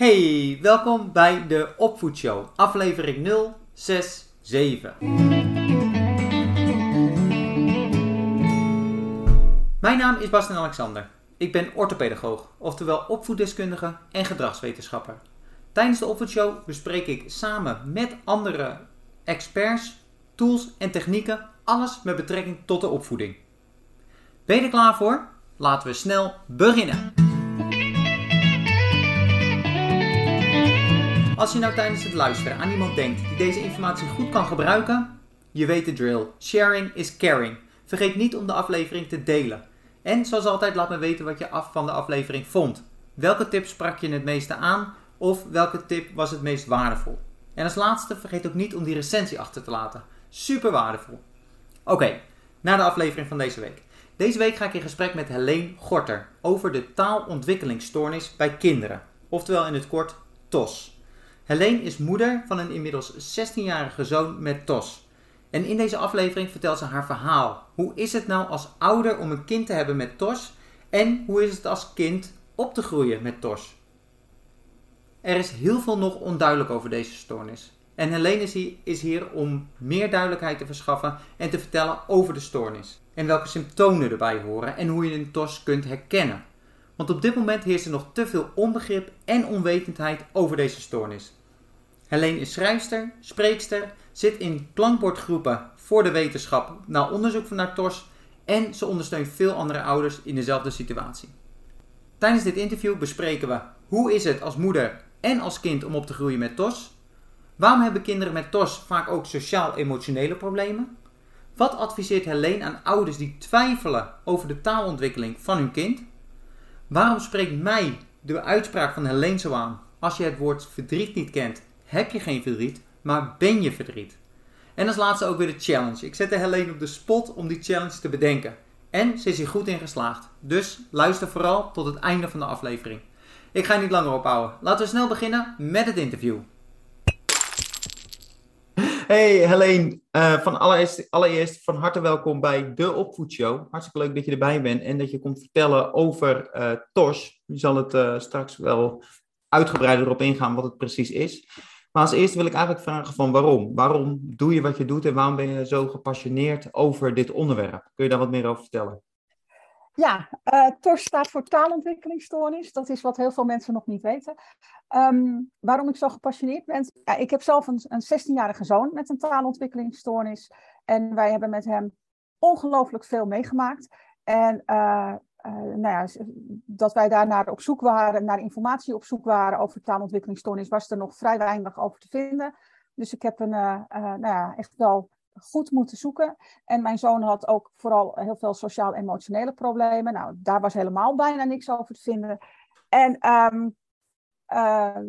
Hey, welkom bij de Opvoedshow, aflevering 067. Mijn naam is Bastian Alexander. Ik ben orthopedagoog, oftewel opvoeddeskundige en gedragswetenschapper. Tijdens de Opvoedshow bespreek ik samen met andere experts, tools en technieken alles met betrekking tot de opvoeding. Ben je er klaar voor? Laten we snel beginnen. Als je nou tijdens het luisteren aan iemand denkt die deze informatie goed kan gebruiken, je weet de drill. Sharing is caring. Vergeet niet om de aflevering te delen. En zoals altijd laat me weten wat je af van de aflevering vond. Welke tip sprak je het meeste aan of welke tip was het meest waardevol? En als laatste vergeet ook niet om die recensie achter te laten. Super waardevol. Oké, naar de aflevering van deze week. Deze week ga ik in gesprek met Helene Gorter over de taalontwikkelingsstoornis bij kinderen, oftewel in het kort TOS. Helene is moeder van een inmiddels 16-jarige zoon met TOS. En in deze aflevering vertelt ze haar verhaal. Hoe is het nou als ouder om een kind te hebben met TOS? En hoe is het als kind op te groeien met TOS? Er is heel veel nog onduidelijk over deze stoornis. En Helene is hier om meer duidelijkheid te verschaffen en te vertellen over de stoornis. En welke symptomen erbij horen en hoe je een TOS kunt herkennen. Want op dit moment heerst er nog te veel onbegrip en onwetendheid over deze stoornis. Helene is schrijfster, spreekster, zit in klankbordgroepen voor de wetenschap naar onderzoek naar TOS en ze ondersteunt veel andere ouders in dezelfde situatie. Tijdens dit interview bespreken we hoe is het als moeder en als kind om op te groeien met TOS? Waarom hebben kinderen met TOS vaak ook sociaal-emotionele problemen? Wat adviseert Helene aan ouders die twijfelen over de taalontwikkeling van hun kind? Waarom spreekt mij de uitspraak van Helene zo aan? Als je het woord verdriet niet kent, heb je geen verdriet, maar ben je verdriet? En als laatste ook weer de challenge. Ik zette Helene op de spot om die challenge te bedenken. En ze is hier goed in geslaagd. Dus luister vooral tot het einde van de aflevering. Ik ga niet langer ophouden. Laten we snel beginnen met het interview. Hey Helene, uh, van allereerst, allereerst van harte welkom bij de Opvoedshow. Hartstikke leuk dat je erbij bent en dat je komt vertellen over uh, TOS. Je zal het uh, straks wel uitgebreider op ingaan wat het precies is. Maar als eerste wil ik eigenlijk vragen van waarom? Waarom doe je wat je doet en waarom ben je zo gepassioneerd over dit onderwerp? Kun je daar wat meer over vertellen? Ja, uh, TOS staat voor taalontwikkelingsstoornis. Dat is wat heel veel mensen nog niet weten. Um, waarom ik zo gepassioneerd ben? Ja, ik heb zelf een, een 16-jarige zoon met een taalontwikkelingsstoornis. En wij hebben met hem ongelooflijk veel meegemaakt. En uh, uh, nou ja, dat wij daar naar op zoek waren, naar informatie op zoek waren over taalontwikkelingsstoornis, was er nog vrij weinig over te vinden. Dus ik heb een, nou ja, echt wel goed moeten zoeken. En mijn zoon had ook vooral heel veel sociaal-emotionele problemen. Nou, daar was helemaal bijna niks over te vinden. En uh,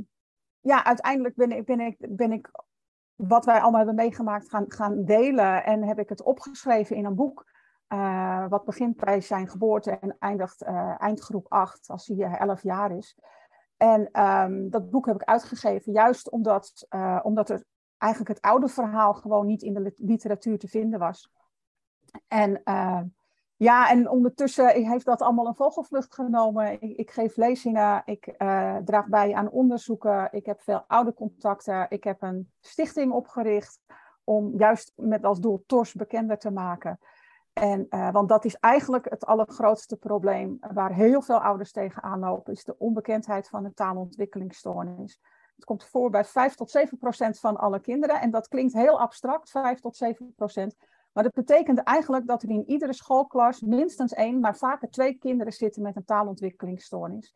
ja, uiteindelijk ben ik, ben, ik, ben ik wat wij allemaal hebben meegemaakt gaan, gaan delen. En heb ik het opgeschreven in een boek. Uh, wat begint bij zijn geboorte en eindigt uh, eindgroep 8, als hij 11 jaar is. En um, dat boek heb ik uitgegeven, juist omdat, omdat er eigenlijk het oude verhaal gewoon niet in de literatuur te vinden was. En ja, en ondertussen heeft dat allemaal een vogelvlucht genomen. Ik, ik geef lezingen, ik draag bij aan onderzoeken, ik heb veel oude contacten, ik heb een stichting opgericht om juist met als doel TORS bekender te maken. En, uh, want dat is eigenlijk het allergrootste probleem waar heel veel ouders tegenaan lopen, is de onbekendheid van een taalontwikkelingsstoornis. Het komt voor bij 5 tot 7 procent van alle kinderen. En dat klinkt heel abstract, 5 tot 7 procent. Maar dat betekent eigenlijk dat er in iedere schoolklas minstens één, maar vaker twee kinderen zitten met een taalontwikkelingsstoornis.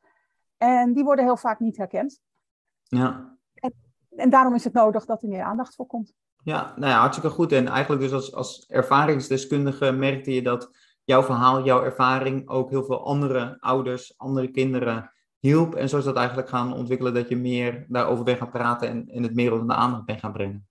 En die worden heel vaak niet herkend. Ja. En, en daarom is het nodig dat er meer aandacht voor komt. Ja, nou ja, hartstikke goed. En eigenlijk dus als, als ervaringsdeskundige merkte je dat jouw verhaal, jouw ervaring ook heel veel andere ouders, andere kinderen hielp. En zo is dat eigenlijk gaan ontwikkelen dat je meer daarover bent gaan praten en, en het meer onder de aandacht bent gaan brengen.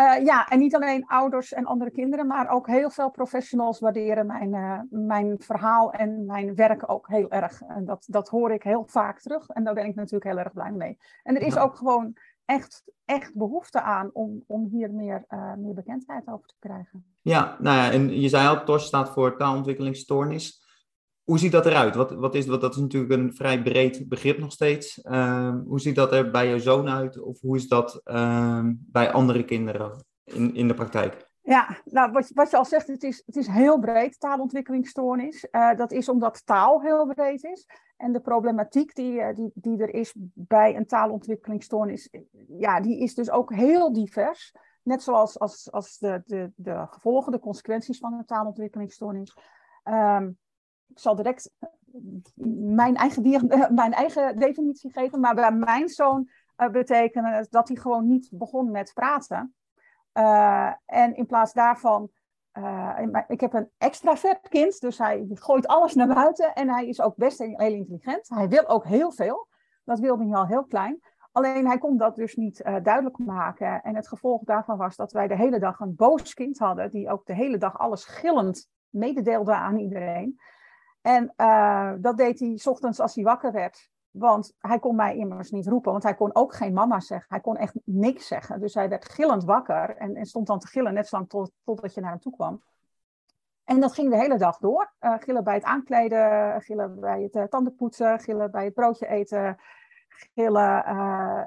Uh, ja, en niet alleen ouders en andere kinderen, maar ook heel veel professionals waarderen mijn, uh, mijn verhaal en mijn werk ook heel erg. En dat, dat hoor ik heel vaak terug en daar ben ik natuurlijk heel erg blij mee. En er is ja. ook gewoon echt, echt behoefte aan om, om hier meer, uh, meer bekendheid over te krijgen. Ja, nou ja, en je zei al, TOS staat voor taalontwikkelingsstoornis. hoe ziet dat eruit? Wat, wat is, wat, dat is natuurlijk een vrij breed begrip nog steeds. Ehm, hoe ziet dat er bij jouw zoon uit? Of hoe is dat ehm, bij andere kinderen in, in de praktijk? Ja, nou, wat, wat je al zegt, het is, het is heel breed, taalontwikkelingsstoornis. Uh, dat is omdat taal heel breed is. En de problematiek die, eh, die, die er is bij een taalontwikkelingsstoornis, ja, die is dus ook heel divers. Net zoals als, als de, de, de gevolgen, de consequenties van een taalontwikkelingsstoornis. Um, ik zal direct mijn eigen, mijn eigen definitie geven, maar bij mijn zoon uh, betekende dat hij gewoon niet begon met praten. En in plaats daarvan, uh, ik heb een extravert kind, dus hij gooit alles naar buiten en hij is ook best heel intelligent. Hij wil ook heel veel, dat wilde hij al heel klein. Alleen hij kon dat dus niet uh, duidelijk maken. En het gevolg daarvan was dat wij de hele dag een boos kind hadden, die ook de hele dag alles gillend mededeelde aan iedereen. En uh, dat deed hij s ochtends als hij wakker werd. Want hij kon mij immers niet roepen, want hij kon ook geen mama zeggen. Hij kon echt niks zeggen. Dus hij werd gillend wakker en, en stond dan te gillen, net zolang tot, totdat je naar hem toe kwam. En dat ging de hele dag door. Uh, gillen bij het aankleden, gillen bij het uh, tandenpoetsen, gillen bij het broodje eten. Gillen uh,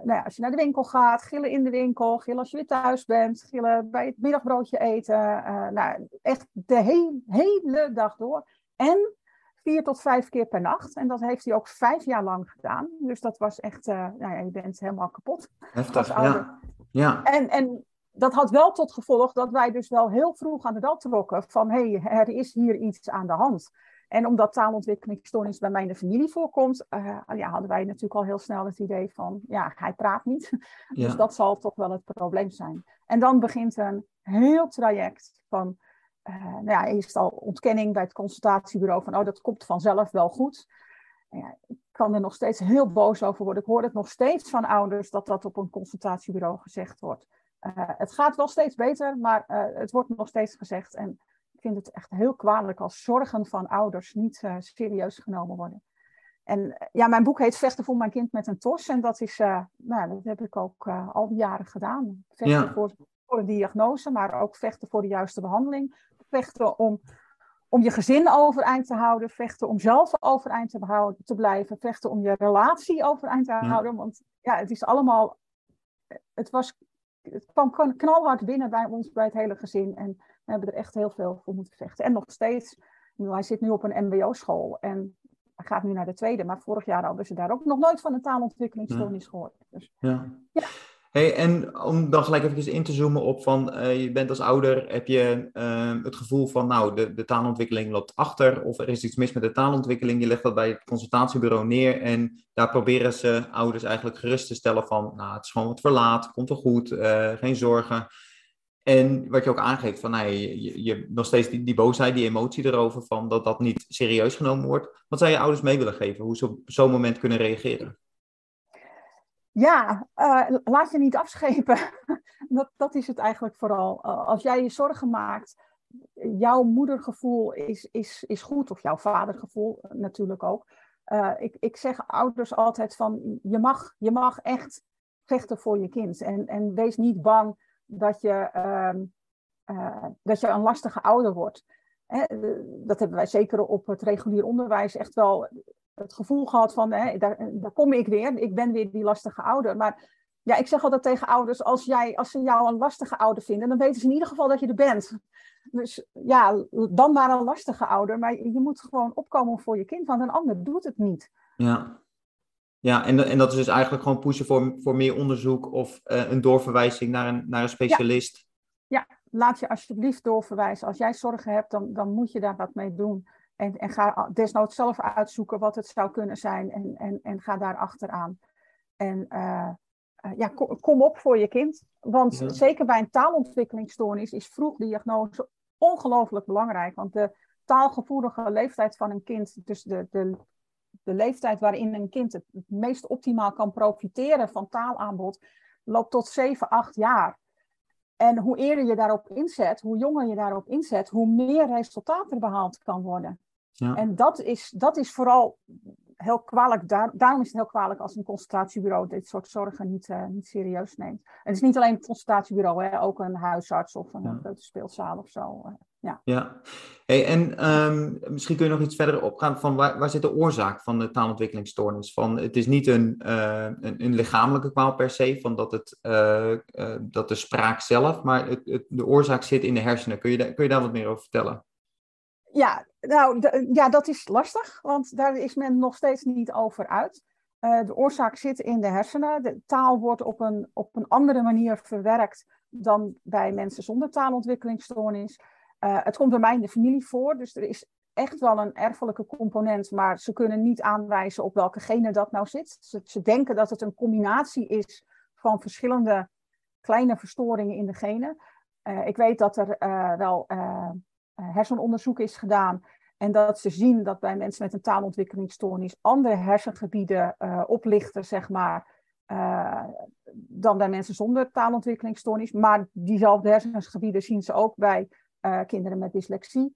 nou ja, als je naar de winkel gaat, gillen in de winkel, gillen als je weer thuis bent, gillen bij het middagbroodje eten. nou, echt de he hele dag door. En vier tot vijf keer per nacht. En dat heeft hij ook vijf jaar lang gedaan. Dus dat was echt, uh, nou ja, je bent helemaal kapot. Heftig, ja. ja. En, en dat had wel tot gevolg dat wij dus wel heel vroeg aan de bel trokken van hé, hey, er is hier iets aan de hand. En omdat taalontwikkelingsstoornis bij mij in de familie voorkomt, uh, ja, hadden wij natuurlijk al heel snel het idee van ja, hij praat niet. dus dat zal toch wel het probleem zijn. En dan begint een heel traject van nou ja, eerst al ontkenning bij het consultatiebureau van, oh, dat komt vanzelf wel goed. Ja, ik kan er nog steeds heel boos over worden. Ik hoor het nog steeds van ouders dat dat op een consultatiebureau gezegd wordt. Uh, het gaat wel steeds beter, maar uh, het wordt nog steeds gezegd. En ik vind het echt heel kwalijk als zorgen van ouders niet serieus genomen worden. En ja, mijn boek heet Vechten voor mijn kind met een tos. En dat is, nou, dat heb ik ook al die jaren gedaan. Vechten ja. voor, voor een diagnose, maar ook vechten voor de juiste behandeling vechten om, om je gezin overeind te houden, vechten om zelf overeind te, te blijven, vechten om je relatie overeind te houden. Want ja, het is allemaal, het, was, het kwam knalhard binnen bij ons, bij het hele gezin. En we hebben er echt heel veel voor moeten vechten. En nog steeds, hij zit nu op een mbo-school en hij gaat nu naar de tweede, maar vorig jaar hadden ze daar ook nog nooit van een taalontwikkelingsstoornis gehoord. Dus, ja. ja. Hey, en om dan gelijk even in te zoomen op van, uh, je bent als ouder, heb je uh, het gevoel van, nou, de, de taalontwikkeling loopt achter of er is iets mis met de taalontwikkeling. Je legt dat bij het consultatiebureau neer en daar proberen ze ouders eigenlijk gerust te stellen van, nou, het is gewoon wat verlaat, komt wel goed, uh, geen zorgen. En wat je ook aangeeft van, nou, je, je, nog steeds die, die boosheid, die emotie erover van dat dat niet serieus genomen wordt. Wat zou je ouders mee willen geven, hoe ze op zo'n moment kunnen reageren? Ja, uh, laat je niet afschepen. dat, dat is het eigenlijk vooral. Uh, als jij je zorgen maakt, jouw moedergevoel is, is, is goed, of jouw vadergevoel natuurlijk ook. Uh, ik, ik zeg ouders altijd van, je mag, je mag echt vechten voor je kind. En, en wees niet bang dat je, ehm, dat je een lastige ouder wordt. Hè, dat hebben wij zeker op het regulier onderwijs echt wel het gevoel gehad van, hè, daar, daar kom ik weer, ik ben weer die lastige ouder. Maar ja, ik zeg altijd tegen ouders, als, jij, als ze jou een lastige ouder vinden, dan weten ze in ieder geval dat je er bent. Dus ja, dan maar een lastige ouder. Maar je moet gewoon opkomen voor je kind, want een ander doet het niet. Ja, ja en, en dat is dus eigenlijk gewoon pushen voor, voor meer onderzoek of uh, een doorverwijzing naar een, naar een specialist. Ja. ja, laat je alsjeblieft doorverwijzen. Als jij zorgen hebt, dan, dan moet je daar wat mee doen. En, en ga desnoods zelf uitzoeken wat het zou kunnen zijn en, en, en ga daar achteraan. En uh, uh, ja, kom, kom, op voor je kind. Want zeker bij een taalontwikkelingsstoornis is vroegdiagnose ongelooflijk belangrijk. Want de taalgevoelige leeftijd van een kind, dus de, de, de leeftijd waarin een kind het, het meest optimaal kan profiteren van taalaanbod, loopt tot 7, 8 jaar. En hoe eerder je daarop inzet, hoe jonger je daarop inzet, hoe meer resultaat er behaald kan worden. Ja. En dat is, dat is vooral heel kwalijk. Daar, daarom is het heel kwalijk als een consultatiebureau dit soort zorgen niet, uh, niet serieus neemt. En het is niet alleen een consultatiebureau, hè, ook een huisarts of een ja. grote speelzaal of zo. Ja. ja. Hey, en ehm, misschien kun je nog iets verder opgaan van waar, waar zit de oorzaak van de taalontwikkelingsstoornis? Van, het is niet een, uh, een, een, lichamelijke kwaal per se, van dat, het, dat de spraak zelf, maar het, het, de oorzaak zit in de hersenen. Kun je, da kun je daar wat meer over vertellen? Ja, nou, ja, dat is lastig, want daar is men nog steeds niet over uit. de oorzaak zit in de hersenen. De taal wordt op een, op een andere manier verwerkt dan bij mensen zonder taalontwikkelingsstoornis. Uh, het komt bij mij in de familie voor, dus er is echt wel een erfelijke component, maar ze kunnen niet aanwijzen op welke gene dat nou zit. Ze, ze denken dat het een combinatie is van verschillende kleine verstoringen in de genen. Uh, ik weet dat er wel hersenonderzoek is gedaan en dat ze zien dat bij mensen met een taalontwikkelingsstoornis andere hersengebieden oplichten, zeg maar, dan bij mensen zonder taalontwikkelingsstoornis. Maar diezelfde hersengebieden zien ze ook bij kinderen met dyslexie.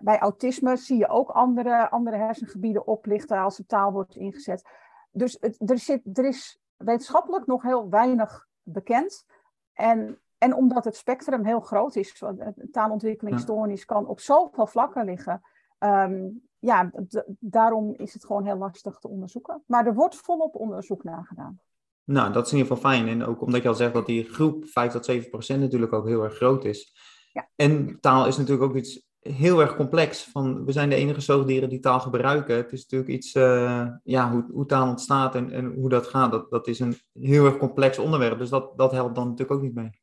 Bij autisme zie je ook andere, andere hersengebieden oplichten als de taal wordt ingezet. Dus er, zit, er is wetenschappelijk nog heel weinig bekend. En, en omdat het spectrum heel groot is, taalontwikkelingsstoornis kan op zoveel vlakken liggen. Um, ja, daarom is het gewoon heel lastig te onderzoeken. Maar er wordt volop onderzoek naar gedaan. Nou, dat is in ieder geval fijn. En ook omdat je al zegt dat die groep 5 tot 7 procent natuurlijk ook heel erg groot is. Ja. En taal is natuurlijk ook iets heel erg complex. Van, we zijn de enige zoogdieren die taal gebruiken. Het is natuurlijk iets, uh, ja, hoe, hoe, taal ontstaat en, en hoe dat gaat. Dat, dat is een heel erg complex onderwerp. Dus dat, dat helpt dan natuurlijk ook niet mee.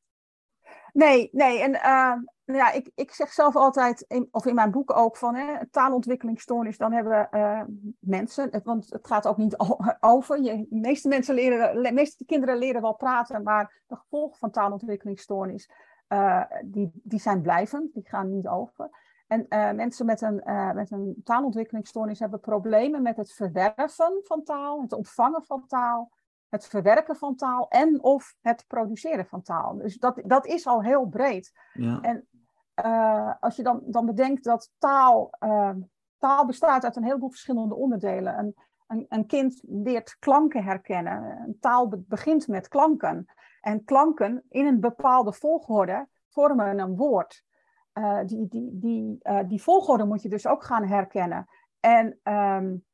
Nee, nee. En uh, ja, ik, ik zeg zelf altijd, of in mijn boek ook, van hè, taalontwikkelingsstoornis, dan hebben uh, mensen, want het gaat ook niet over. Je, de meeste mensen leren, meeste kinderen leren wel praten, maar de gevolgen van taalontwikkelingsstoornis, uh, die, die zijn blijvend, die gaan niet over. En uh, mensen met een, uh, met een taalontwikkelingsstoornis hebben problemen met het verwerven van taal, het ontvangen van taal, het verwerken van taal en of het produceren van taal. Dus dat, dat is al heel breed. Ja. En uh, als je dan, dan bedenkt dat taal, taal bestaat uit een heleboel verschillende onderdelen. Een, een, een kind leert klanken herkennen. Een taal begint met klanken. En klanken in een bepaalde volgorde vormen een woord. Uh, die, die, die, die volgorde moet je dus ook gaan herkennen. En um,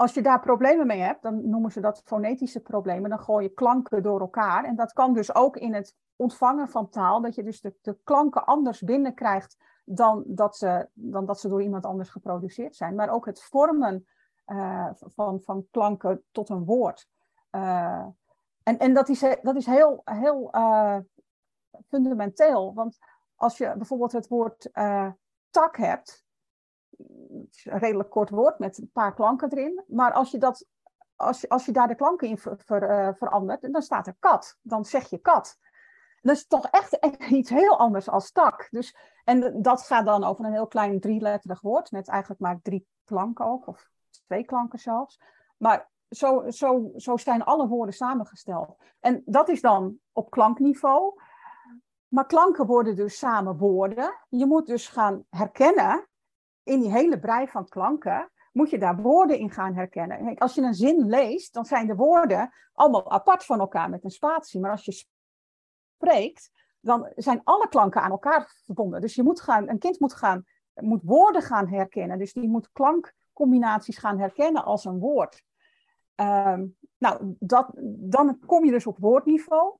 als je daar problemen mee hebt, dan noemen ze dat fonetische problemen. Dan gooi je klanken door elkaar. En dat kan dus ook in het ontvangen van taal, dat je dus de, klanken anders binnenkrijgt dan dat, ze, dan dat ze door iemand anders geproduceerd zijn. Maar ook het vormen uh, van, van klanken tot een woord. Uh, en, en dat is, dat is heel, heel uh, fundamenteel. Want als je bijvoorbeeld het woord tak hebt, een redelijk kort woord met een paar klanken erin. Maar als je, dat, als als je daar de klanken in ver, ver, uh, verandert, dan staat er kat. Dan zeg je kat. Dat is toch echt, echt iets heel anders als tak. Dus, en dat gaat dan over een heel klein drieletterig woord, met eigenlijk maar drie klanken ook, of twee klanken zelfs. Maar zo, zo, zo zijn alle woorden samengesteld. En dat is dan op klankniveau. Maar klanken worden dus samen woorden. Je moet dus gaan herkennen, in die hele brei van klanken, moet je daar woorden in gaan herkennen. als je een zin leest, dan zijn de woorden allemaal apart van elkaar met een spatie. Maar als je spreekt, dan zijn alle klanken aan elkaar verbonden. Dus je moet gaan, een kind moet, gaan, moet woorden gaan herkennen. Dus die moet klankcombinaties gaan herkennen als een woord. Um, nou, dat, dan kom je dus op woordniveau.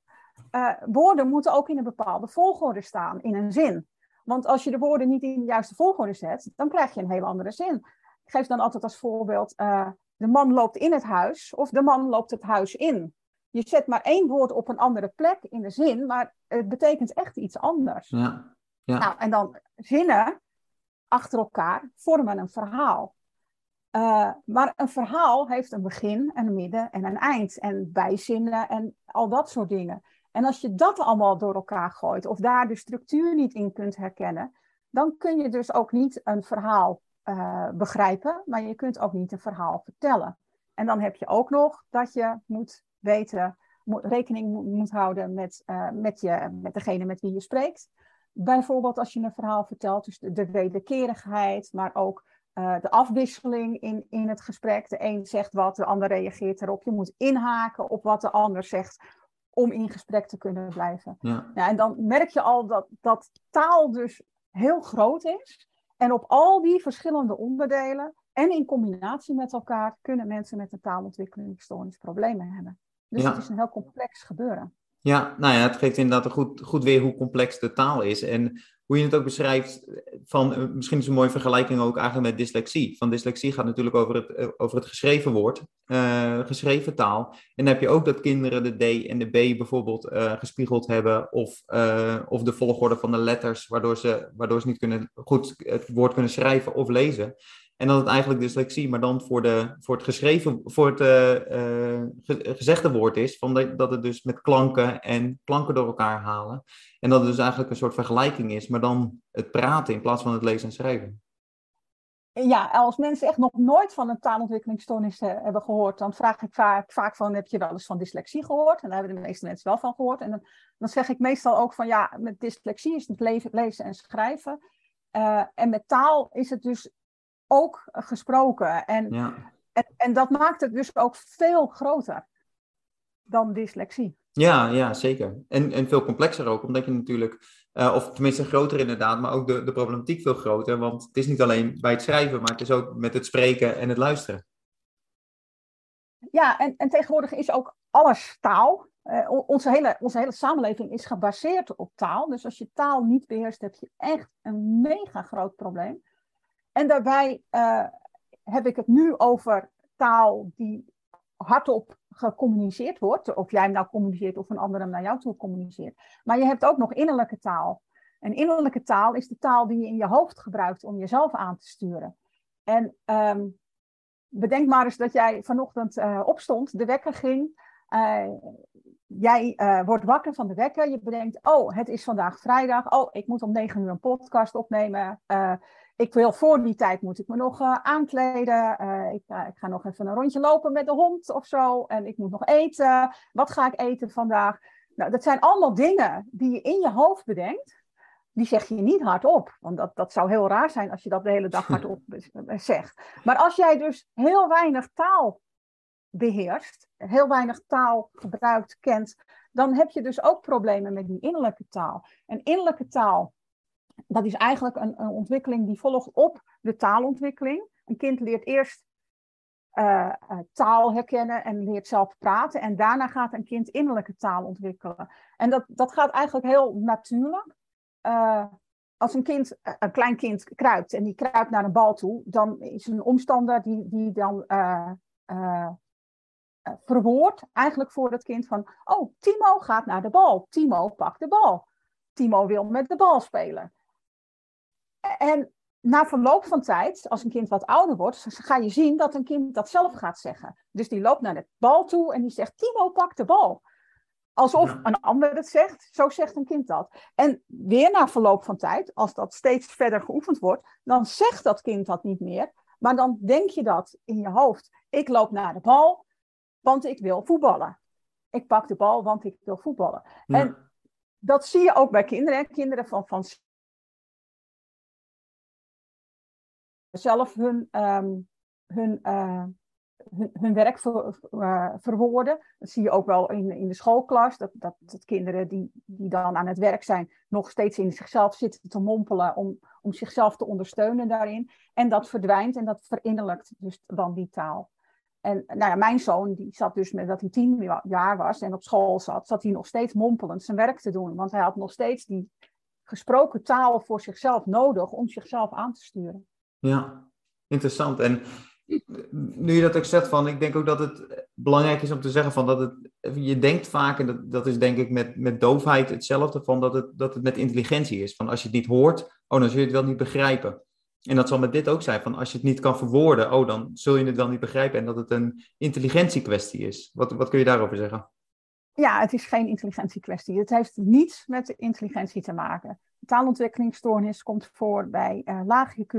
Uh, woorden moeten ook in een bepaalde volgorde staan in een zin. Want als je de woorden niet in de juiste volgorde zet, dan krijg je een heel andere zin. Ik geef dan altijd als voorbeeld: uh, de man loopt in het huis of de man loopt het huis in. Je zet maar één woord op een andere plek in de zin, maar het betekent echt iets anders. Ja. Ja. Nou, en dan zinnen achter elkaar vormen een verhaal. Uh, maar een verhaal heeft een begin, een midden en een eind. En bijzinnen en al dat soort dingen. En als je dat allemaal door elkaar gooit, of daar de structuur niet in kunt herkennen, dan kun je dus ook niet een verhaal uh, begrijpen, maar je kunt ook niet een verhaal vertellen. En dan heb je ook nog dat je moet weten, moet, rekening moet houden met, uh, met, je, met degene met wie je spreekt. Bijvoorbeeld als je een verhaal vertelt, dus de, de wederkerigheid, maar ook uh, de afwisseling in, in het gesprek. De een zegt wat, de ander reageert erop. Je moet inhaken op wat de ander zegt om in gesprek te kunnen blijven. Ja. Ja, en dan merk je al dat, dat taal dus heel groot is. En op al die verschillende onderdelen en in combinatie met elkaar kunnen mensen met een taalontwikkelingsstoornis problemen hebben. Dus Ja. het is een heel complex gebeuren. Ja, nou ja, het geeft inderdaad goed, goed weer hoe complex de taal is. En hoe je het ook beschrijft, van, eh, misschien is een mooie vergelijking ook eigenlijk met dyslexie. Van dyslexie gaat natuurlijk over het, eh, over het geschreven woord, eh, geschreven taal. En dan heb je ook dat kinderen de D en de B bijvoorbeeld gespiegeld hebben, of, of de volgorde van de letters, waardoor ze, waardoor ze niet kunnen, goed het woord kunnen schrijven of lezen. En dat het eigenlijk dyslexie, maar dan voor, de, voor het geschreven, voor het eh, eh, ge- gezegde woord is, van dat, het dus met klanken en klanken door elkaar halen. En dat het dus eigenlijk een soort vergelijking is, maar dan het praten in plaats van het lezen en schrijven. Ja, als mensen echt nog nooit van een taalontwikkelingsstoornis eh, hebben gehoord, dan vraag ik vaak, vaak van, heb je wel eens van dyslexie gehoord? En daar hebben de meeste mensen wel van gehoord. En dan, dan zeg ik meestal ook van, ja, met dyslexie is het le- lezen en schrijven. Eh, en met taal is het dus ook gesproken. En, Ja, en, en dat maakt het dus ook veel groter dan dyslexie. ja, ja zeker. En, en veel complexer ook, omdat je natuurlijk, eh, of tenminste groter inderdaad, maar ook de, de problematiek veel groter. Want het is niet alleen bij het schrijven, maar het is ook met het spreken en het luisteren. Ja, en, en tegenwoordig is ook alles taal. Eh, on- onze, hele, onze hele samenleving is gebaseerd op taal. Dus als je taal niet beheerst, heb je echt een mega groot probleem. En daarbij eh, heb ik het nu over taal die hardop gecommuniceerd wordt. Of jij hem nou communiceert of een ander hem naar jou toe communiceert. Maar je hebt ook nog innerlijke taal. En innerlijke taal is de taal die je in je hoofd gebruikt om jezelf aan te sturen. En ehm, bedenk maar eens dat jij vanochtend eh, opstond, de wekker ging. eh, jij wordt wakker van de wekker. Je bedenkt, oh, het is vandaag vrijdag. Oh, ik moet om negen uur een podcast opnemen. Ik wil voor die tijd moet ik me nog eh, aankleden. Eh, ik, ga- ik ga nog even een rondje lopen met de hond of zo. En ik moet nog eten. Wat ga ik eten vandaag? Nou, dat zijn allemaal dingen die je in je hoofd bedenkt. Die zeg je niet hardop. Want dat, dat zou heel raar zijn als je dat de hele dag hardop eh, zegt. Maar als jij dus heel weinig taal beheerst, heel weinig taal gebruikt, kent, dan heb je dus ook problemen met die innerlijke taal. En innerlijke taal, dat is eigenlijk een, een ontwikkeling die volgt op de taalontwikkeling. Een kind leert eerst eh, eh, taal herkennen en leert zelf praten. En daarna gaat een kind innerlijke taal ontwikkelen. En dat, dat gaat eigenlijk heel natuurlijk. Eh, als een, kind, een klein kind kruipt en die kruipt naar een bal toe, dan is een omstander die, die dan eh, verwoordt eigenlijk voor het kind van, oh, Timo gaat naar de bal. Timo pakt de bal. Timo wil met de bal spelen. En na verloop van tijd, als een kind wat ouder wordt, ga je zien dat een kind dat zelf gaat zeggen. Dus die loopt naar de bal toe en die zegt, Timo pakt de bal. Alsof een ander het zegt, zo zegt een kind dat. En weer na verloop van tijd, als dat steeds verder geoefend wordt, dan zegt dat kind dat niet meer. Maar dan denk je dat in je hoofd. Ik loop naar de bal, want ik wil voetballen. Ik pak de bal, want ik wil voetballen. Ja. En dat zie je ook bij kinderen. Kinderen van, van zelf hun, ehm, hun, eh, hun, hun werk eh, verwoorden. Dat zie je ook wel in, in de schoolklas. Dat, dat, dat kinderen die, die dan aan het werk zijn, nog steeds in zichzelf zitten te mompelen om, om zichzelf te ondersteunen daarin. En dat verdwijnt en dat verinnerlijkt dus dan die taal. En nou ja, mijn zoon, die zat dus met dat hij tien jaar was en op school zat, zat hij nog steeds mompelend zijn werk te doen. Want hij had nog steeds die gesproken taal voor zichzelf nodig om zichzelf aan te sturen. Ja, interessant. En nu je dat ook zegt van, ik denk ook dat het belangrijk is om te zeggen van dat het, je denkt vaak, en dat, dat is denk ik met, met doofheid hetzelfde, van dat het, dat het met intelligentie is. Van als je het niet hoort, oh dan zul je het wel niet begrijpen. En dat zal met dit ook zijn, van als je het niet kan verwoorden, oh dan zul je het wel niet begrijpen en dat het een intelligentiekwestie is. Wat, wat kun je daarover zeggen? Ja, het is geen intelligentiekwestie. Het heeft niets met intelligentie te maken. Taalontwikkelingsstoornis komt voor bij uh, laag IQ,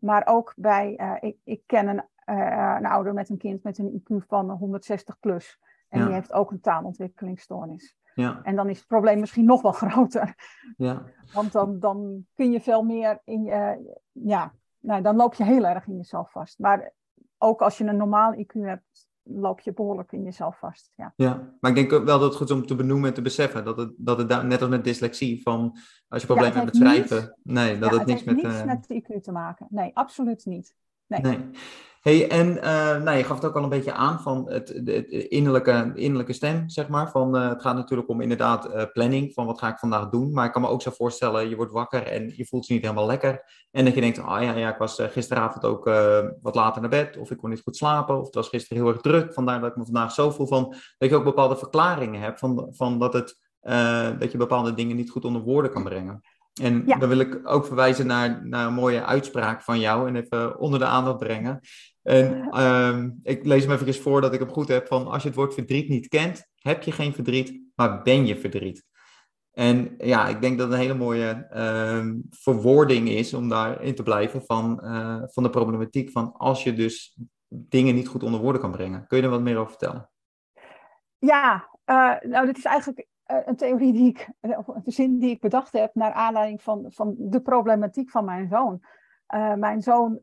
maar ook bij, uh, ik, ik, ken een, uh, een ouder met een kind met een IQ van 160 plus. En ja. die heeft ook een taalontwikkelingsstoornis. Ja. En dan is het probleem misschien nog wel groter. Ja. Want dan, dan kun je veel meer in je, ja, nou, dan loop je heel erg in jezelf vast. Maar ook als je een normaal IQ hebt, loop je behoorlijk in jezelf vast. Ja. ja, maar ik denk wel dat het goed is om te benoemen en te beseffen dat het, dat het net als met dyslexie, van als je problemen hebt met schrijven, nee, dat ja, het, niks met... niets uh... met IQ te maken. Nee, absoluut niet. Nee. nee. Hey, en uh, nou, je gaf het ook al een beetje aan van het, de, innerlijke, innerlijke stem, zeg maar. Van, uh, het gaat natuurlijk om inderdaad uh, planning, van wat ga ik vandaag doen. Maar ik kan me ook zo voorstellen, je wordt wakker en je voelt je niet helemaal lekker. En dat je denkt, ah oh, ja, ja, ik was gisteravond ook wat later naar bed. Of ik kon niet goed slapen. Of het was gisteren heel erg druk. Vandaar dat ik me vandaag zo voel van, dat je ook bepaalde verklaringen hebt. Van, van dat, het, dat je bepaalde dingen niet goed onder woorden kan brengen. En dan wil ik ook verwijzen naar, naar een mooie uitspraak van jou en even onder de aandacht brengen. En um, ik lees hem even voor dat ik hem goed heb. Van als je het woord verdriet niet kent, heb je geen verdriet, maar ben je verdriet. En ja, ik denk dat het een hele mooie uh, verwoording is om daarin te blijven van, uh, van de problematiek van als je dus dingen niet goed onder woorden kan brengen. Kun je er wat meer over vertellen? Ja, uh, nou dit is eigenlijk een theorie die ik, of een zin die ik bedacht heb naar aanleiding van, van de problematiek van mijn zoon. mijn zoon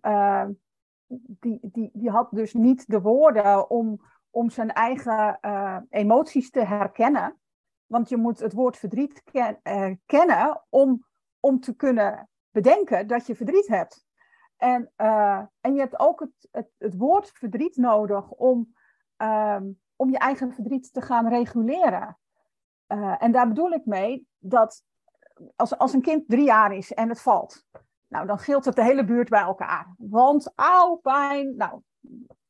die, die, had dus niet de woorden om, om zijn eigen uh, emoties te herkennen. Want je moet het woord verdriet ken, uh, kennen om, om te kunnen bedenken dat je verdriet hebt. En, uh, en je hebt ook het, het, woord verdriet nodig om, um, om je eigen verdriet te gaan reguleren. en daar bedoel ik mee dat als, als een kind drie jaar is en het valt, nou, dan gilt het de hele buurt bij elkaar. Want auw, pijn. Nou,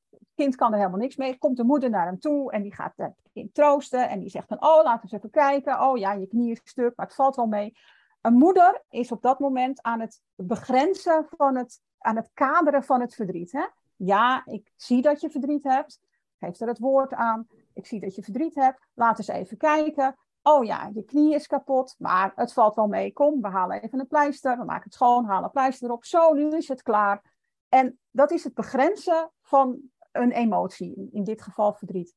het kind kan er helemaal niks mee. Komt de moeder naar hem toe en die gaat het kind troosten. En die zegt dan, oh, laten we eens even kijken. Oh ja, je knie is stuk, maar het valt wel mee. Een moeder is op dat moment aan het begrenzen van het, aan het kaderen van het verdriet. Hè? Ja, ik zie dat je verdriet hebt. Geef er het woord aan. Ik zie dat je verdriet hebt. Laten eens even kijken. Oh ja, je knie is kapot, maar het valt wel mee. Kom, we halen even een pleister, we maken het schoon, halen een pleister erop. Zo, nu is het klaar. En dat is het begrenzen van een emotie, in dit geval verdriet.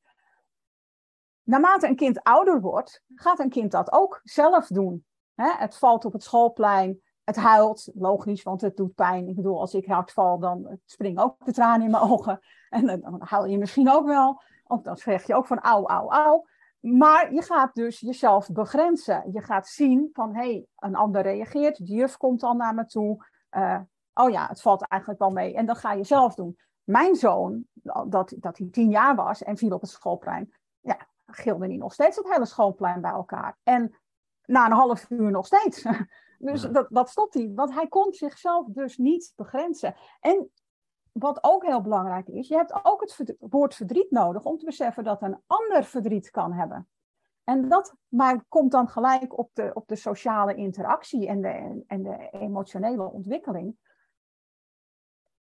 Naarmate een kind ouder wordt, gaat een kind dat ook zelf doen. het valt op het schoolplein, het huilt, logisch, want het doet pijn. Ik bedoel, als ik hard val, dan springen ook de tranen in mijn ogen. En dan huil je misschien ook wel. Of dan zeg je ook van au, au, au. Maar je gaat dus jezelf begrenzen. Je gaat zien van, hé, hey, een ander reageert, de juf komt al naar me toe. Uh, oh ja, het valt eigenlijk wel mee. En dan ga je zelf doen. Mijn zoon, dat, dat hij tien jaar was en viel op het schoolplein, ja, gilde hij nog steeds het hele schoolplein bij elkaar. En na een half uur nog steeds. Dus dat, dat stopt hij, want hij kon zichzelf dus niet begrenzen. En wat ook heel belangrijk is, je hebt ook het woord verdriet nodig om te beseffen dat een ander verdriet kan hebben. En dat maar komt dan gelijk op de, op de sociale interactie en de, en de emotionele ontwikkeling.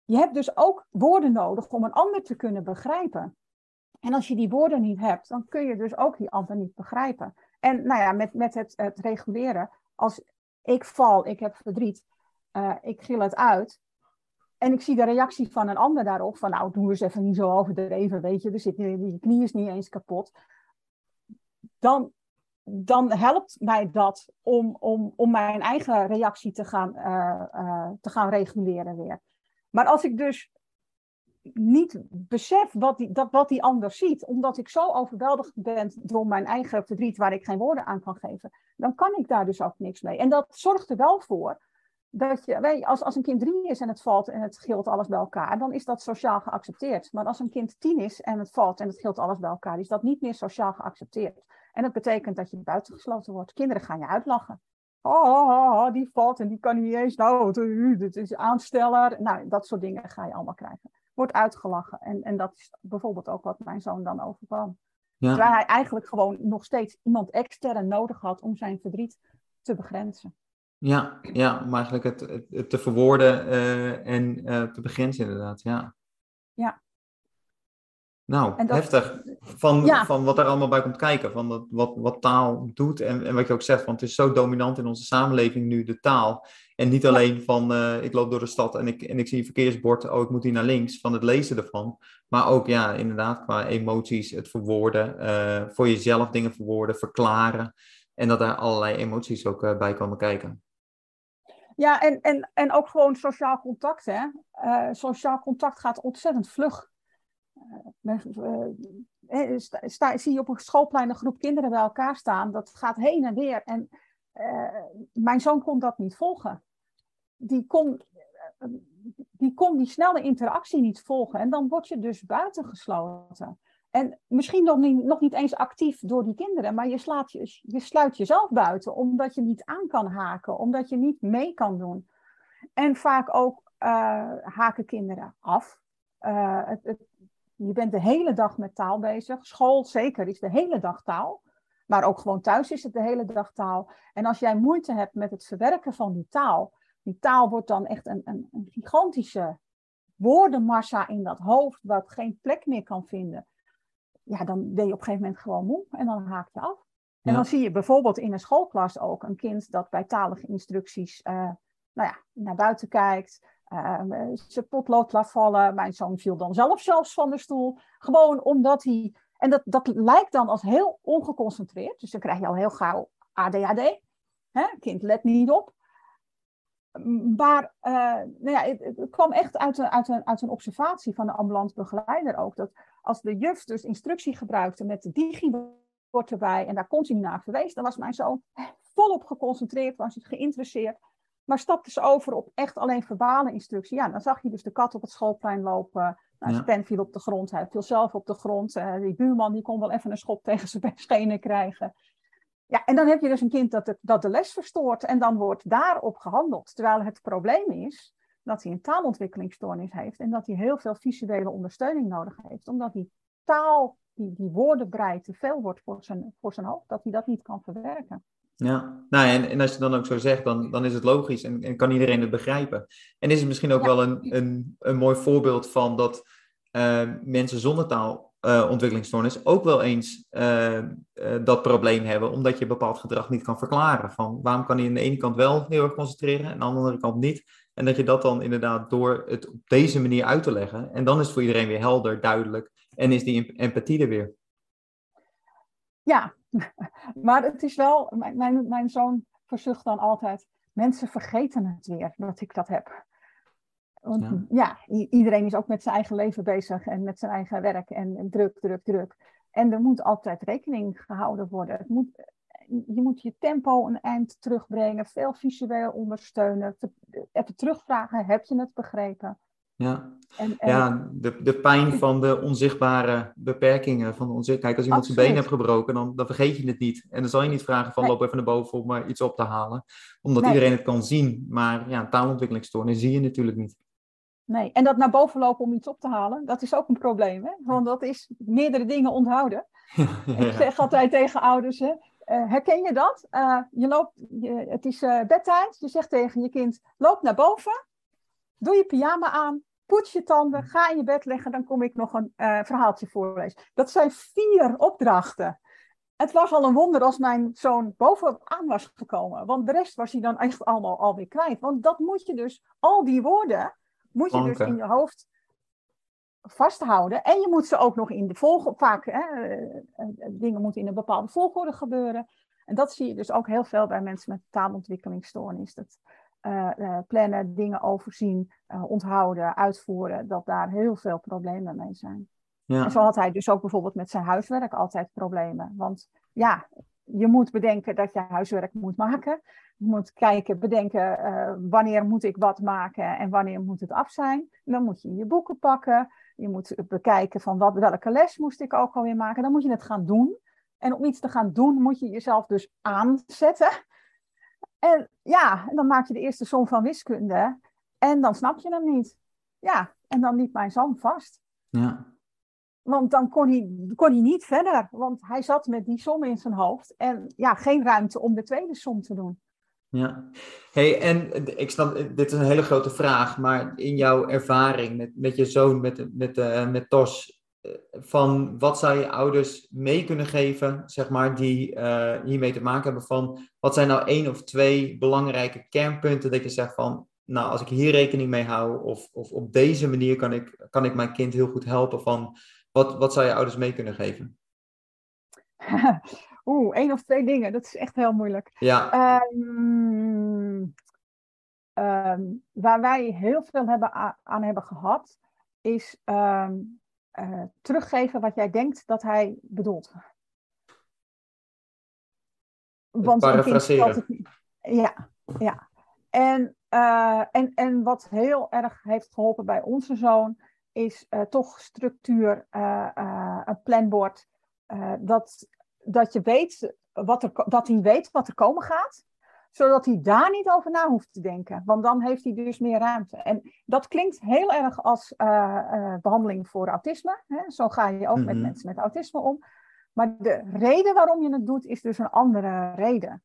Je hebt dus ook woorden nodig om een ander te kunnen begrijpen. En als je die woorden niet hebt, dan kun je dus ook die ander niet begrijpen. En nou ja, met, met het, het reguleren, als ik val, ik heb verdriet, uh, ik gil het uit, en ik zie de reactie van een ander daarop, van nou, doe eens even niet zo overdreven, weet je, er zit, je knie is niet eens kapot. Dan, dan helpt mij dat om, om, om mijn eigen reactie te gaan, uh, uh, te gaan reguleren weer. Maar als ik dus niet besef wat die, dat, wat die ander ziet, omdat ik zo overweldigd ben door mijn eigen verdriet waar ik geen woorden aan kan geven, dan kan ik daar dus ook niks mee. En dat zorgt er wel voor dat je, als, als een kind drie is en het valt en het gilt alles bij elkaar, dan is dat sociaal geaccepteerd. Maar als een kind tien is en het valt en het gilt alles bij elkaar, is dat niet meer sociaal geaccepteerd. En dat betekent dat je buitengesloten wordt. Kinderen gaan je uitlachen. Oh, oh, oh, oh die valt en die kan niet eens. Nou, dit is aansteller. Nou, dat soort dingen ga je allemaal krijgen. Wordt uitgelachen. En, en dat is bijvoorbeeld ook wat mijn zoon dan overkwam. Ja. Terwijl hij eigenlijk gewoon nog steeds iemand extern nodig had om zijn verdriet te begrenzen. Ja, ja, om eigenlijk het, het, te verwoorden uh, en uh, te begrenzen inderdaad, ja. Ja. Nou, heftig. Van, ja. van wat er allemaal bij komt kijken, van dat, wat, wat taal doet en, en wat je ook zegt, want het is zo dominant in onze samenleving nu, de taal. En niet alleen van, uh, ik loop door de stad en ik, en ik zie een verkeersbord, oh, ik moet hier naar links, van het lezen ervan. Maar ook, ja, inderdaad, qua emoties, het verwoorden, voor jezelf dingen verwoorden, verklaren. En dat daar allerlei emoties ook bij komen kijken. Ja, en, en, en ook gewoon sociaal contact. Hè? Uh, sociaal contact gaat ontzettend vlug. uh, zie je op een schoolplein een groep kinderen bij elkaar staan. Dat gaat heen en weer. En mijn zoon kon dat niet volgen. Die kon, die kon die snelle interactie niet volgen. En dan word je dus buitengesloten. En misschien nog niet, nog niet eens actief door die kinderen, maar je, slaat je, je sluit jezelf buiten omdat je niet aan kan haken, omdat je niet mee kan doen. En vaak ook uh, haken kinderen af. Uh, het, het, je bent de hele dag met taal bezig. School zeker is de hele dag taal. Maar ook gewoon thuis is het de hele dag taal. En als jij moeite hebt met het verwerken van die taal, die taal wordt dan echt een, een, een gigantische woordenmassa in dat hoofd, wat geen plek meer kan vinden. Ja, dan ben je op een gegeven moment gewoon moe en dan haak je af. En dan zie je bijvoorbeeld in een schoolklas ook een kind dat bij talige instructies uh, nou ja, naar buiten kijkt, uh, zijn potlood laat vallen. Mijn zoon viel dan zelf zelfs van de stoel. Gewoon omdat hij. En dat, dat lijkt dan als heel ongeconcentreerd. Dus dan krijg je al heel gauw ADHD. Hè? Kind let niet op. Maar uh, nou ja, het, het, kwam echt uit een, uit, een, uit een observatie van de ambulant begeleider ook. Dat als de juf dus instructie gebruikte met de digibord erbij en daar continu naar verwees, dan was mijn zoon volop geconcentreerd, was hij geïnteresseerd. Maar stapte ze over op echt alleen verbale instructie. Ja, dan zag je dus de kat op het schoolplein lopen. Nou, zijn pen viel op de grond, hij viel zelf op de grond. Uh, die buurman die kon wel even een schop tegen zijn schenen krijgen. Ja, en dan heb je dus een kind dat de, dat de les verstoort en dan wordt daarop gehandeld. Terwijl het probleem is dat hij een taalontwikkelingsstoornis heeft en dat hij heel veel visuele ondersteuning nodig heeft. Omdat die taal, die, die woordenbrei te veel wordt voor zijn, voor zijn hoofd, dat hij dat niet kan verwerken. Ja, nou, en, en als je dan ook zo zegt, dan, dan is het logisch en, en kan iedereen het begrijpen. En is het misschien ook wel een, een, een mooi voorbeeld van dat uh, mensen zonder taalontwikkelingsstoornis ook wel eens uh, uh, dat probleem hebben, omdat je bepaald gedrag niet kan verklaren. Van waarom kan hij aan de ene kant wel heel erg concentreren en aan de andere kant niet? En dat je dat dan inderdaad door het op deze manier uit te leggen, en dan is het voor iedereen weer helder, duidelijk en is die empathie er weer. Ja, maar het is wel, mijn, mijn, mijn zoon verzucht dan altijd, mensen vergeten het weer dat ik dat heb. Want ja. iedereen is ook met zijn eigen leven bezig en met zijn eigen werk en, druk, druk, druk. En er moet altijd rekening gehouden worden. Het moet, je moet je tempo een eind terugbrengen, veel visueel ondersteunen, even terugvragen, heb je het begrepen? Ja, en, ja de, de pijn van de onzichtbare beperkingen. Van de onzicht... Kijk, als iemand zijn been heeft gebroken, dan, dan vergeet je het niet. En dan zal je niet vragen van loop even naar boven om maar iets op te halen. Omdat iedereen het kan zien. Maar ja, taalontwikkelingsstoornis zie je natuurlijk niet. Nee, en dat naar boven lopen om iets op te halen, dat is ook een probleem. Hè? Want dat is meerdere dingen onthouden. Ik zeg altijd tegen ouders, hè, uh, herken je dat? Uh, je loopt, je, het is uh, bedtijd, je zegt tegen je kind, loop naar boven, doe je pyjama aan, poets je tanden, ga in je bed liggen, dan kom ik nog een uh, verhaaltje voorlezen. Dat zijn vier opdrachten. Het was al een wonder als mijn zoon bovenaan was gekomen, want de rest was hij dan echt allemaal alweer kwijt. Want dat moet je dus, al die woorden, moet je dus in je hoofd vasthouden. En je moet ze ook nog in de volgorde, vaak hè, eh, eh, dingen moeten in een bepaalde volgorde gebeuren. En dat zie je dus ook heel veel bij mensen met taalontwikkelingsstoornis. Dat, uh, plannen, dingen overzien, uh, onthouden, uitvoeren, dat daar heel veel problemen mee zijn. Ja. En zo had hij dus ook bijvoorbeeld met zijn huiswerk altijd problemen. Want ja, je moet bedenken dat je huiswerk moet maken. Je moet kijken, bedenken wanneer moet ik wat maken en wanneer moet het af zijn. dan moet je je boeken pakken. Je moet bekijken van wat, welke les moest ik ook alweer maken. Dan moet je het gaan doen. En om iets te gaan doen moet je jezelf dus aanzetten. En ja, dan maak je de eerste som van wiskunde en dan snap je hem niet. Ja, en dan liep mijn zoon vast. Ja. Want dan kon hij, kon hij niet verder, want hij zat met die som in zijn hoofd en ja, geen ruimte om de tweede som te doen. Ja, hey, en ik snap, dit is een hele grote vraag, maar in jouw ervaring met, met je zoon, met, met, uh, met Tos, van wat zou je ouders mee kunnen geven, zeg maar, die uh, hiermee te maken hebben van wat zijn nou één of twee belangrijke kernpunten dat je zegt van, nou, als ik hier rekening mee hou of, of op deze manier kan ik, kan ik mijn kind heel goed helpen van, wat, wat zou je ouders mee kunnen geven? Oeh, één of twee dingen, dat is echt heel moeilijk. Ja. Um, um, waar wij heel veel hebben aan hebben gehad, is um, eh, teruggeven wat jij denkt dat hij bedoelt. Want een kind het Ja, ja. En, uh, en, en wat heel erg heeft geholpen bij onze zoon, is uh, toch structuur, een planbord. dat, dat je weet wat er, dat hij weet wat er komen gaat zodat hij daar niet over na hoeft te denken. Want dan heeft hij dus meer ruimte. En dat klinkt heel erg als uh, uh, behandeling voor autisme. Hè? Zo ga je ook met mhm. mensen met autisme om. Maar de reden waarom je het doet, is dus een andere reden.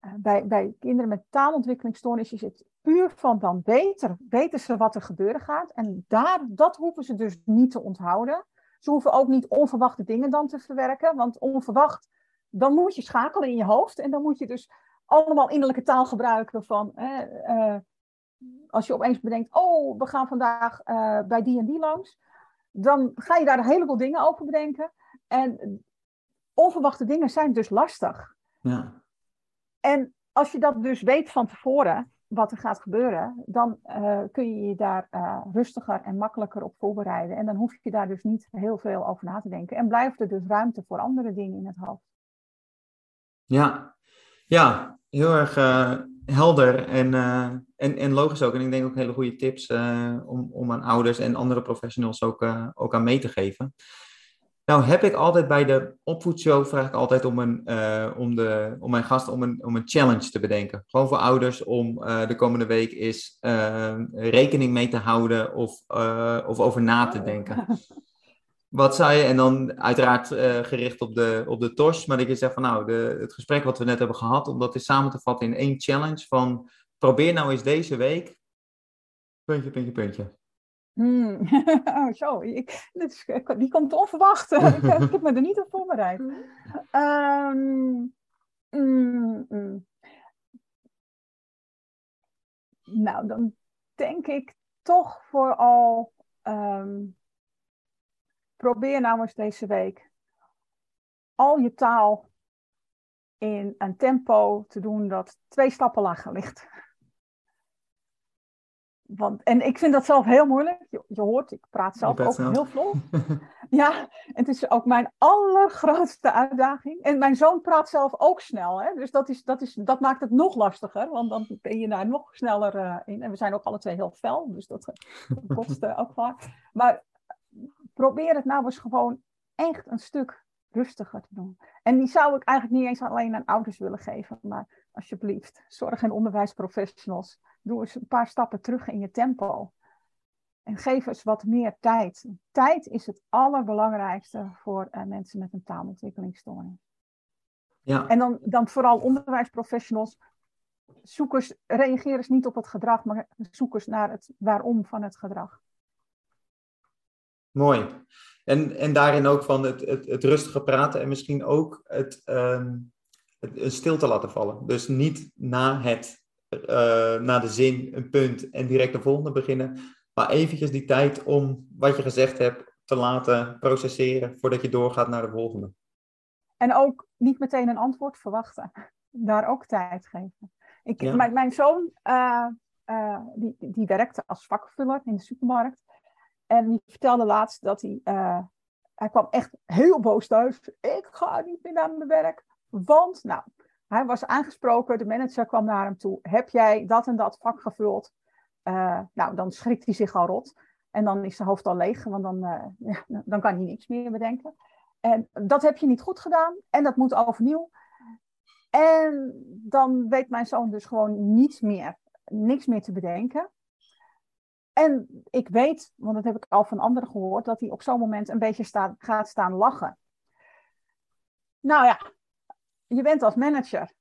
Uh, bij, bij kinderen met taalontwikkelingsstoornis is het puur van dan beter, weten ze wat er gebeuren gaat. En daar, dat hoeven ze dus niet te onthouden. Ze hoeven ook niet onverwachte dingen dan te verwerken. Want onverwacht, dan moet je schakelen in je hoofd. En dan moet je dus allemaal innerlijke taal gebruiken van uh, als je opeens bedenkt, oh, we gaan vandaag uh, bij die en die langs, dan ga je daar een heleboel dingen over bedenken. En onverwachte dingen zijn dus lastig. Ja. En als je dat dus weet van tevoren, wat er gaat gebeuren, dan uh, kun je je daar uh, rustiger en makkelijker op voorbereiden. En dan hoef je daar dus niet heel veel over na te denken. En blijft er dus ruimte voor andere dingen in het hoofd. Ja, ja, heel erg uh, helder en, en, en logisch ook. En ik denk ook hele goede tips om, om aan ouders en andere professionals ook, ook aan mee te geven. Nou heb ik altijd bij de opvoedshow, vraag ik altijd om, een, om, de, om mijn gast om een, om een challenge te bedenken. Gewoon voor ouders om de komende week is rekening mee te houden of, of over na te denken. Wat zou je, en dan uiteraard gericht op de, op de TOS, maar dat je zegt van nou, de, het gesprek wat we net hebben gehad, om dat eens samen te vatten in één challenge van probeer nou eens deze week, puntje, puntje, puntje. Hmm. Oh, zo. Ik, die komt onverwacht. ik, ik, heb me er niet op voorbereid. Um, mm, mm. Nou, dan denk ik toch vooral um, probeer nou eens deze week al je taal in een tempo te doen dat twee stappen lager ligt. Want, en ik vind dat zelf heel moeilijk. Je, je hoort, ik praat zelf ook heel vlot. ja, het is ook mijn allergrootste uitdaging. En mijn zoon praat zelf ook snel. Hè? Dus dat, is, dat, is, dat maakt het nog lastiger. Want dan ben je daar nog sneller uh, in. En we zijn ook alle twee heel fel. Dus dat, dat kost uh, ook vaak. Maar probeer het nou eens gewoon echt een stuk rustiger te doen. En die zou ik eigenlijk niet eens alleen aan ouders willen geven, maar alsjeblieft, zorg- en onderwijsprofessionals, doe eens een paar stappen terug in je tempo. En geef eens wat meer tijd. Tijd is het allerbelangrijkste voor uh, mensen met een taalontwikkelingsstoornis. Ja. En dan, dan vooral onderwijsprofessionals. Zoekers, reageren eens niet op het gedrag, maar zoekers naar het waarom van het gedrag. Mooi. En, en daarin ook van het, het, het rustige praten en misschien ook het, um, het, stilte laten vallen. Dus niet na, het, uh, na de zin, een punt en direct de volgende beginnen. Maar eventjes die tijd om wat je gezegd hebt te laten processeren voordat je doorgaat naar de volgende. En ook niet meteen een antwoord verwachten. Daar ook tijd geven. Ik, mijn, mijn zoon, uh, uh, die, die werkte als vakvuller in de supermarkt. En die vertelde laatst dat hij, hij kwam echt heel boos thuis. Ik ga niet meer naar mijn werk. Want, nou, hij was aangesproken, de manager kwam naar hem toe. Heb jij dat en dat vak gevuld? Uh, nou, dan schrikt hij zich al rot. En dan is zijn hoofd al leeg, want dan, uh, ja, dan kan hij niks meer bedenken. En dat heb je niet goed gedaan en dat moet overnieuw. En dan weet mijn zoon dus gewoon niets meer, niks meer te bedenken. En ik weet, want dat heb ik al van anderen gehoord, dat hij op zo'n moment een beetje gaat staan lachen. Nou ja, je bent als manager.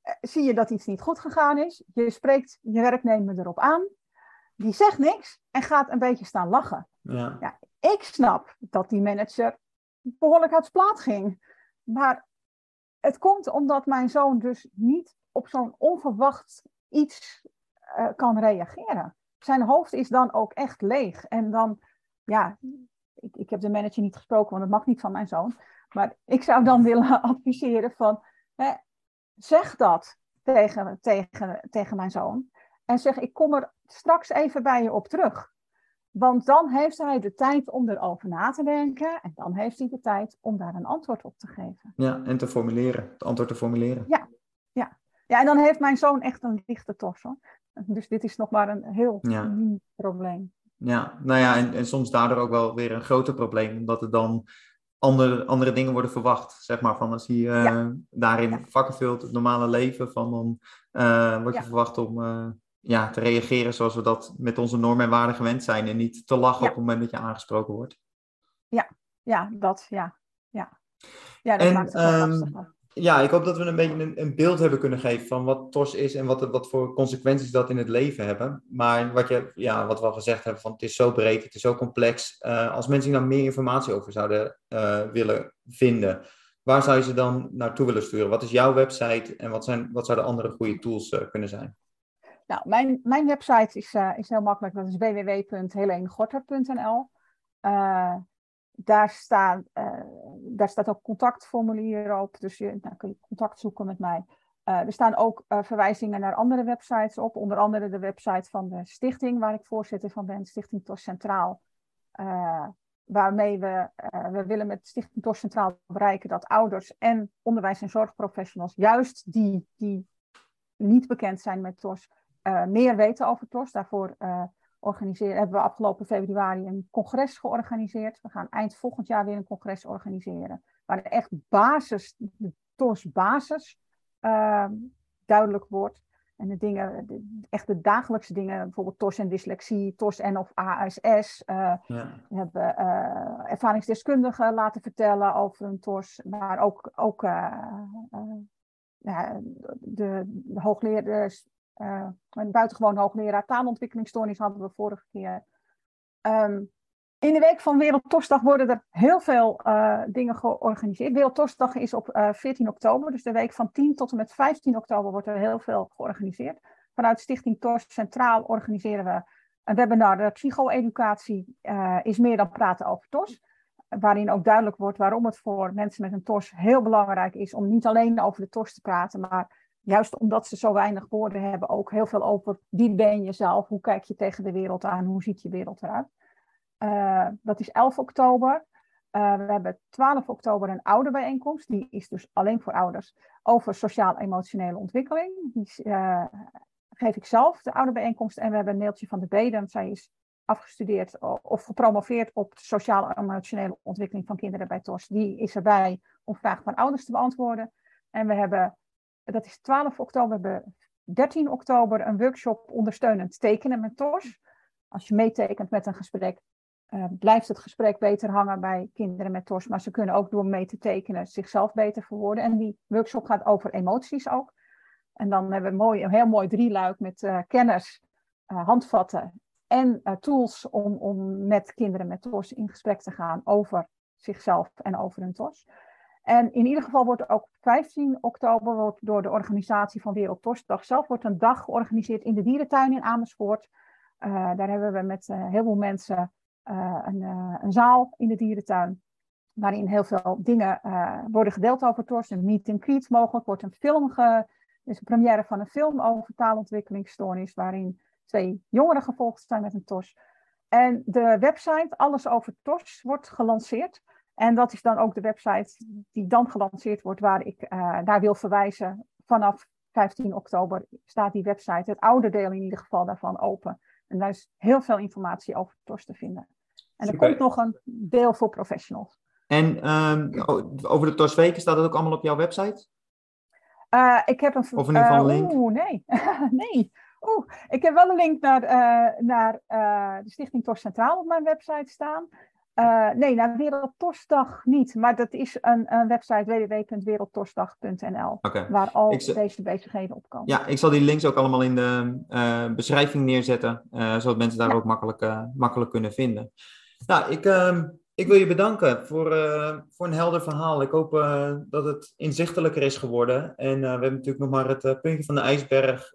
Eh, zie je dat iets niet goed gegaan is? Je spreekt je werknemer erop aan. Die zegt niks en gaat een beetje staan lachen. Ja. ja ik snap dat die manager behoorlijk uit plaat ging. Maar het komt omdat mijn zoon dus niet op zo'n onverwacht iets uh, kan reageren zijn hoofd is dan ook echt leeg. En dan, ja, ik, ik heb de manager niet gesproken, want dat mag niet van mijn zoon. Maar ik zou dan willen adviseren van, hè, zeg dat tegen, tegen, tegen mijn zoon. En zeg, ik kom er straks even bij je op terug. Want dan heeft hij de tijd om erover na te denken en dan heeft hij de tijd om daar een antwoord op te geven. Ja, en te formuleren, het antwoord te formuleren. Ja, ja. ja en dan heeft mijn zoon echt een lichte hoor. Dus dit is nog maar een heel Ja. nieuw probleem. Ja, nou ja, en, en soms daardoor ook wel weer een groter probleem, omdat er dan andere, andere dingen worden verwacht. Zeg maar van als hij eh, Ja. daarin Ja. vakken vult, het normale leven, van dan eh word je Ja. verwacht om eh, ja, te reageren zoals we dat met onze normen en waarden gewend zijn. En niet te lachen Ja. op het moment dat je aangesproken wordt. Ja, dat, ja. Ja, ja dat En, maakt het wel ehm, lastiger. Ja, ik hoop dat we een beetje een, een beeld hebben kunnen geven van wat TOS is en wat, wat voor consequenties dat in het leven hebben. Maar wat, je, ja, wat we al gezegd hebben, van het is zo breed, het is zo complex. Eh, als mensen hier nou meer informatie over zouden eh, willen vinden, waar zou je ze dan naartoe willen sturen? Wat is jouw website en wat, zijn, wat zouden andere goede tools eh, kunnen zijn? Nou, mijn, mijn website is, is heel makkelijk. Dat is www.helenegorter.nl. Eh daar, staat, eh, daar staat ook contactformulier op. Dus je nou, kun je contact zoeken met mij. Eh, er staan ook eh, verwijzingen naar andere websites op. Onder andere de website van de stichting waar ik voorzitter van ben. Stichting TOS Centraal. Eh, waarmee we, we willen met Stichting TOS Centraal bereiken dat ouders en onderwijs- en zorgprofessionals, juist die, die niet bekend zijn met TOS, meer weten over TOS. Daarvoor organiseren, hebben we afgelopen februari een congres georganiseerd. We gaan eind volgend jaar weer een congres organiseren. Waar echt basis, de TOS basis eh, duidelijk wordt. En de dingen, de, echt de dagelijkse dingen, bijvoorbeeld TOS en dyslexie, TOS en of ASS. eh, Ja, we hebben eh, ervaringsdeskundigen laten vertellen over een TOS, maar ook, ook eh, de, de hoogleraar, eh, een buitengewoon hoogleraar taalontwikkelingsstoornis hadden we vorige keer. Ehm, in de week van Wereldtosdag worden er heel veel eh, dingen georganiseerd. Wereldtosdag is op eh 14 oktober, dus de week van 10 tot en met 15 oktober wordt er heel veel georganiseerd. Vanuit Stichting TOS Centraal organiseren we een webinar. De psycho-educatie eh, is meer dan praten over TOS. Waarin ook duidelijk wordt waarom het voor mensen met een TOS heel belangrijk is om niet alleen over de TOS te praten, maar juist omdat ze zo weinig woorden hebben, ook heel veel over wie ben je zelf, hoe kijk je tegen de wereld aan, hoe ziet je wereld eruit. Eh, dat is 11 oktober. Eh, we hebben 12 oktober een ouderbijeenkomst. Die is dus alleen voor ouders. Over sociaal-emotionele ontwikkeling. Die eh, geef ik zelf, de ouderbijeenkomst. En we hebben Neeltje van de Beden. Zij is afgestudeerd of gepromoveerd op sociaal-emotionele ontwikkeling van kinderen bij TOS. Die is erbij om vragen van ouders te beantwoorden. En we hebben, dat is 12 oktober, we hebben 13 oktober een workshop ondersteunend tekenen met TOS. Als je meetekent met een gesprek, uh, blijft het gesprek beter hangen bij kinderen met TOS. Maar ze kunnen ook door mee te tekenen zichzelf beter verwoorden. En die workshop gaat over emoties ook. En dan hebben we mooi, een heel mooi drieluik met uh, kennis, uh, handvatten en tools om, om met kinderen met TOS in gesprek te gaan over zichzelf en over hun TOS. En in ieder geval wordt ook 15 oktober wordt door de organisatie van Wereld TOSdag zelf wordt een dag georganiseerd in de dierentuin in Amersfoort. Uh, daar hebben we met uh, heel veel mensen uh, een, een, zaal in de dierentuin. Waarin heel veel dingen worden gedeeld over TOS. Een meet and greet mogelijk. Wordt een film ge, is een première van een film over taalontwikkelingsstoornis. Waarin twee jongeren gevolgd zijn met een TOS. En de website Alles over TOS wordt gelanceerd. En dat is dan ook de website die dan gelanceerd wordt, waar ik naar wil verwijzen. Vanaf 15 oktober staat die website, het oude deel in ieder geval daarvan, open. En daar is heel veel informatie over TOS te vinden. En er Super. komt nog een deel voor professionals. En um, over de TOS-weken staat dat ook allemaal op jouw website? Uh, ik heb een... Of in ieder geval een link? Oeh, nee. nee. Oeh, ik heb wel een link naar, uh, naar uh, de Stichting TOS Centraal op mijn website staan. Uh, nee, naar Wereldtosdag niet. Maar dat is een, een website www.wereldtosdag.nl. Okay. Waar al ik, deze bezigheden op komen. Ja, ik zal die links ook allemaal in de uh, beschrijving neerzetten. Uh, zodat mensen daar ja. ook makkelijk, makkelijk kunnen vinden. Nou, ik, ik wil je bedanken voor, voor een helder verhaal. Ik hoop dat het inzichtelijker is geworden. En we hebben natuurlijk nog maar het puntje van de ijsberg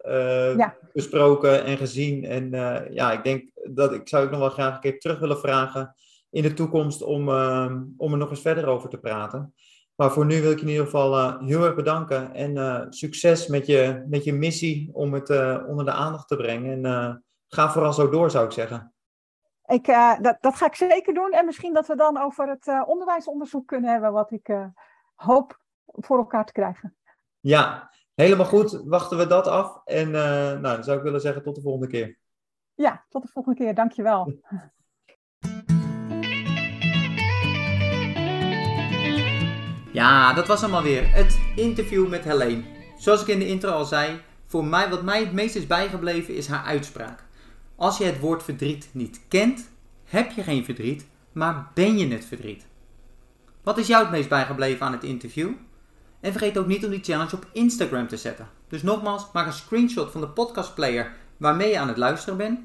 ja. besproken en gezien. En ja, ik denk dat ik zou ook nog wel graag een keer terug willen vragen in de toekomst om, uh, om er nog eens verder over te praten. Maar voor nu wil ik je in ieder geval uh, heel erg bedanken en uh, succes met je, met je missie om het onder de aandacht te brengen. En ga vooral zo door, zou ik zeggen. ik, dat, dat ga ik zeker doen. En misschien dat we dan over het onderwijsonderzoek kunnen hebben, wat ik hoop voor elkaar te krijgen. Ja, helemaal goed. Wachten we dat af. En nou, dan zou ik willen zeggen tot de volgende keer. Ja, tot de volgende keer. Dankjewel. Ja, dat was allemaal weer het interview met Helene. Zoals ik in de intro al zei, voor mij, wat mij het meest is bijgebleven is haar uitspraak. Als je het woord verdriet niet kent, heb je geen verdriet, maar ben je het verdriet. Wat is jou het meest bijgebleven aan het interview? En vergeet ook niet om die challenge op Instagram te zetten. Dus nogmaals, maak een screenshot van de podcastplayer waarmee je aan het luisteren bent.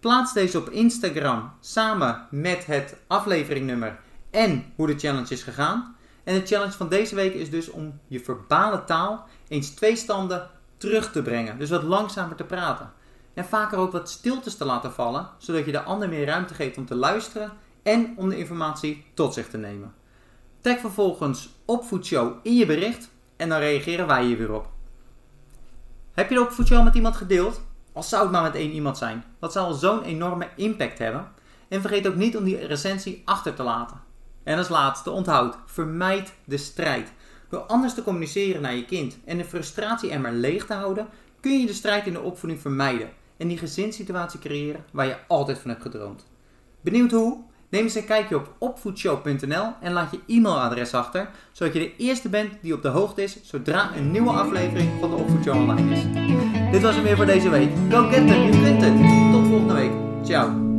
Plaats deze op Instagram samen met het afleveringnummer en hoe de challenge is gegaan. En de challenge van deze week is dus om je verbale taal eens twee standen terug te brengen. Dus wat langzamer te praten. En vaker ook wat stiltes te laten vallen, zodat je de ander meer ruimte geeft om te luisteren en om de informatie tot zich te nemen. Tag vervolgens Opvoedshow in je bericht en dan reageren wij hier weer op. Heb je de Opvoedshow met iemand gedeeld? Al zou het maar met één iemand zijn. Dat zal zo'n enorme impact hebben. En vergeet ook niet om die recensie achter te laten. En als laatste onthoud, vermijd de strijd. Door anders te communiceren naar je kind en de frustratie er maar leeg te houden, kun je de strijd in de opvoeding vermijden en die gezinssituatie creëren waar je altijd van hebt gedroomd. Benieuwd hoe? Neem eens een kijkje op opvoedshow.nl en laat je e-mailadres achter, zodat je de eerste bent die op de hoogte is zodra een nieuwe aflevering van de Opvoedshow online is. Dit was hem weer voor deze week. Go get them, you kunt het. Tot volgende week. Ciao.